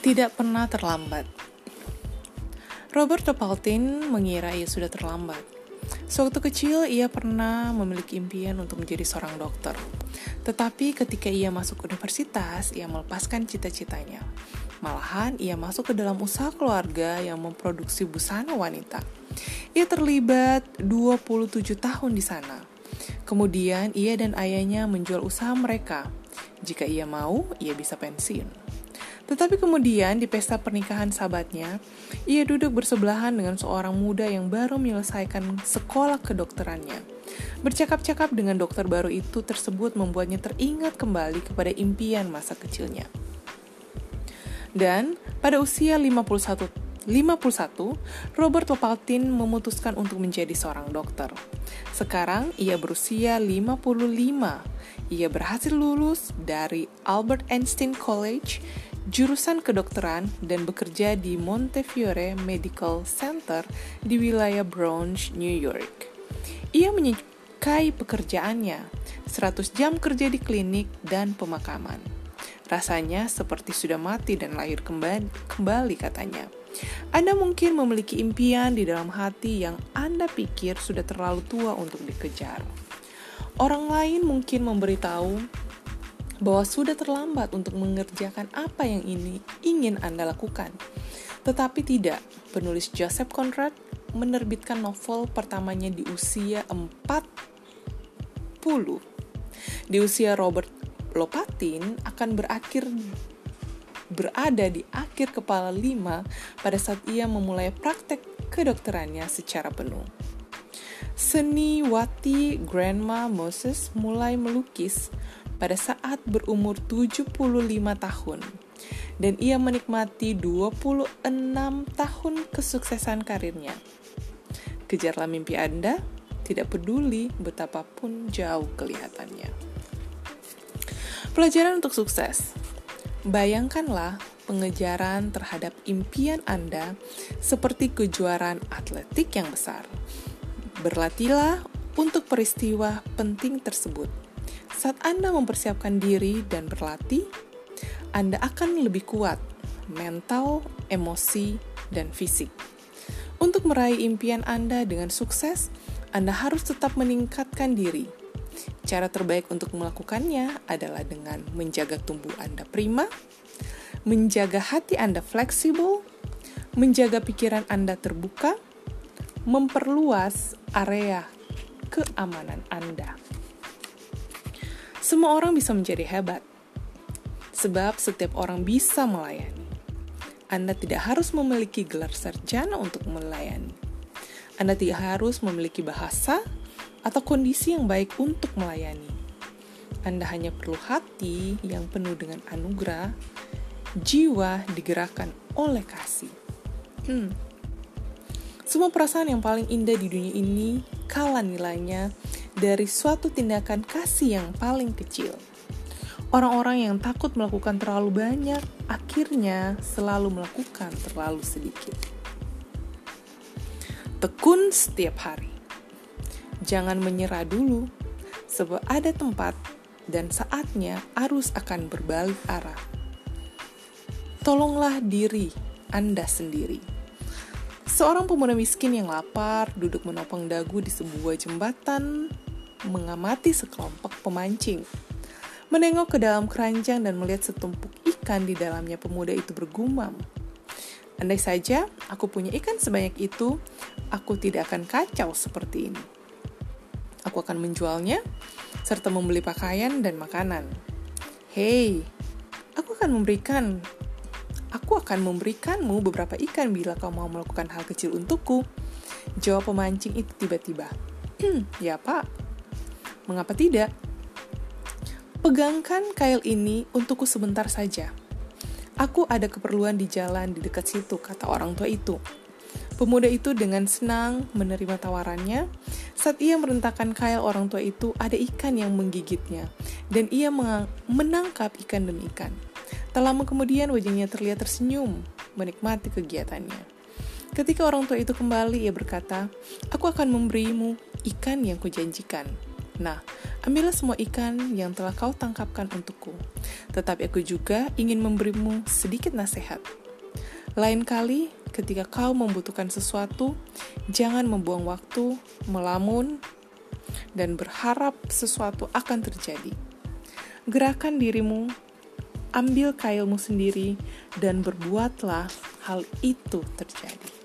Tidak pernah terlambat. Robert Topaltin mengira ia sudah terlambat. Sewaktu kecil, ia pernah memiliki impian untuk menjadi seorang dokter. Tetapi ketika ia masuk universitas, ia melepaskan cita-citanya. Malahan, ia masuk ke dalam usaha keluarga yang memproduksi busana wanita. Ia terlibat 27 tahun di sana. Kemudian, ia dan ayahnya menjual usaha mereka. Jika ia mau, ia bisa pensiun. Tetapi kemudian di pesta pernikahan sahabatnya, ia duduk bersebelahan dengan seorang muda yang baru menyelesaikan sekolah kedokterannya. Bercakap-cakap dengan dokter baru itu tersebut membuatnya teringat kembali kepada impian masa kecilnya. Dan pada usia 51 51, Robert Lopaltin memutuskan untuk menjadi seorang dokter. Sekarang ia berusia 55. Ia berhasil lulus dari Albert Einstein College jurusan kedokteran dan bekerja di Montefiore Medical Center di wilayah Bronx, New York. Ia menyukai pekerjaannya, 100 jam kerja di klinik dan pemakaman. Rasanya seperti sudah mati dan lahir kembali, kembali katanya. Anda mungkin memiliki impian di dalam hati yang Anda pikir sudah terlalu tua untuk dikejar. Orang lain mungkin memberitahu bahwa sudah terlambat untuk mengerjakan apa yang ini ingin Anda lakukan. Tetapi tidak, penulis Joseph Conrad menerbitkan novel pertamanya di usia 40. Di usia Robert Lopatin akan berakhir berada di akhir kepala lima pada saat ia memulai praktek kedokterannya secara penuh. Seni Wati Grandma Moses mulai melukis pada saat berumur 75 tahun dan ia menikmati 26 tahun kesuksesan karirnya. Kejarlah mimpi Anda, tidak peduli betapapun jauh kelihatannya. Pelajaran untuk sukses. Bayangkanlah pengejaran terhadap impian Anda seperti kejuaraan atletik yang besar. Berlatihlah untuk peristiwa penting tersebut saat Anda mempersiapkan diri dan berlatih, Anda akan lebih kuat mental, emosi, dan fisik. Untuk meraih impian Anda dengan sukses, Anda harus tetap meningkatkan diri. Cara terbaik untuk melakukannya adalah dengan menjaga tubuh Anda prima, menjaga hati Anda fleksibel, menjaga pikiran Anda terbuka, memperluas area keamanan Anda. Semua orang bisa menjadi hebat, sebab setiap orang bisa melayani. Anda tidak harus memiliki gelar sarjana untuk melayani. Anda tidak harus memiliki bahasa atau kondisi yang baik untuk melayani. Anda hanya perlu hati yang penuh dengan anugerah, jiwa digerakkan oleh kasih. Hmm. Semua perasaan yang paling indah di dunia ini kalah nilainya dari suatu tindakan kasih yang paling kecil. Orang-orang yang takut melakukan terlalu banyak akhirnya selalu melakukan terlalu sedikit. Tekun setiap hari. Jangan menyerah dulu, sebab ada tempat dan saatnya arus akan berbalik arah. Tolonglah diri Anda sendiri. Seorang pemuda miskin yang lapar duduk menopang dagu di sebuah jembatan mengamati sekelompok pemancing. Menengok ke dalam keranjang dan melihat setumpuk ikan di dalamnya pemuda itu bergumam. Andai saja aku punya ikan sebanyak itu, aku tidak akan kacau seperti ini. Aku akan menjualnya, serta membeli pakaian dan makanan. Hei, aku akan memberikan Aku akan memberikanmu beberapa ikan bila kau mau melakukan hal kecil untukku. Jawab pemancing itu tiba-tiba. ya pak, Mengapa tidak? Pegangkan kail ini untukku sebentar saja. Aku ada keperluan di jalan di dekat situ, kata orang tua itu. Pemuda itu dengan senang menerima tawarannya. Saat ia merentakan kail orang tua itu, ada ikan yang menggigitnya, dan ia menangkap ikan demi ikan. Tak lama kemudian wajahnya terlihat tersenyum, menikmati kegiatannya. Ketika orang tua itu kembali, ia berkata, "Aku akan memberimu ikan yang kujanjikan." Nah, ambillah semua ikan yang telah kau tangkapkan untukku. Tetapi aku juga ingin memberimu sedikit nasihat. Lain kali, ketika kau membutuhkan sesuatu, jangan membuang waktu, melamun, dan berharap sesuatu akan terjadi. Gerakan dirimu, ambil kailmu sendiri, dan berbuatlah hal itu terjadi.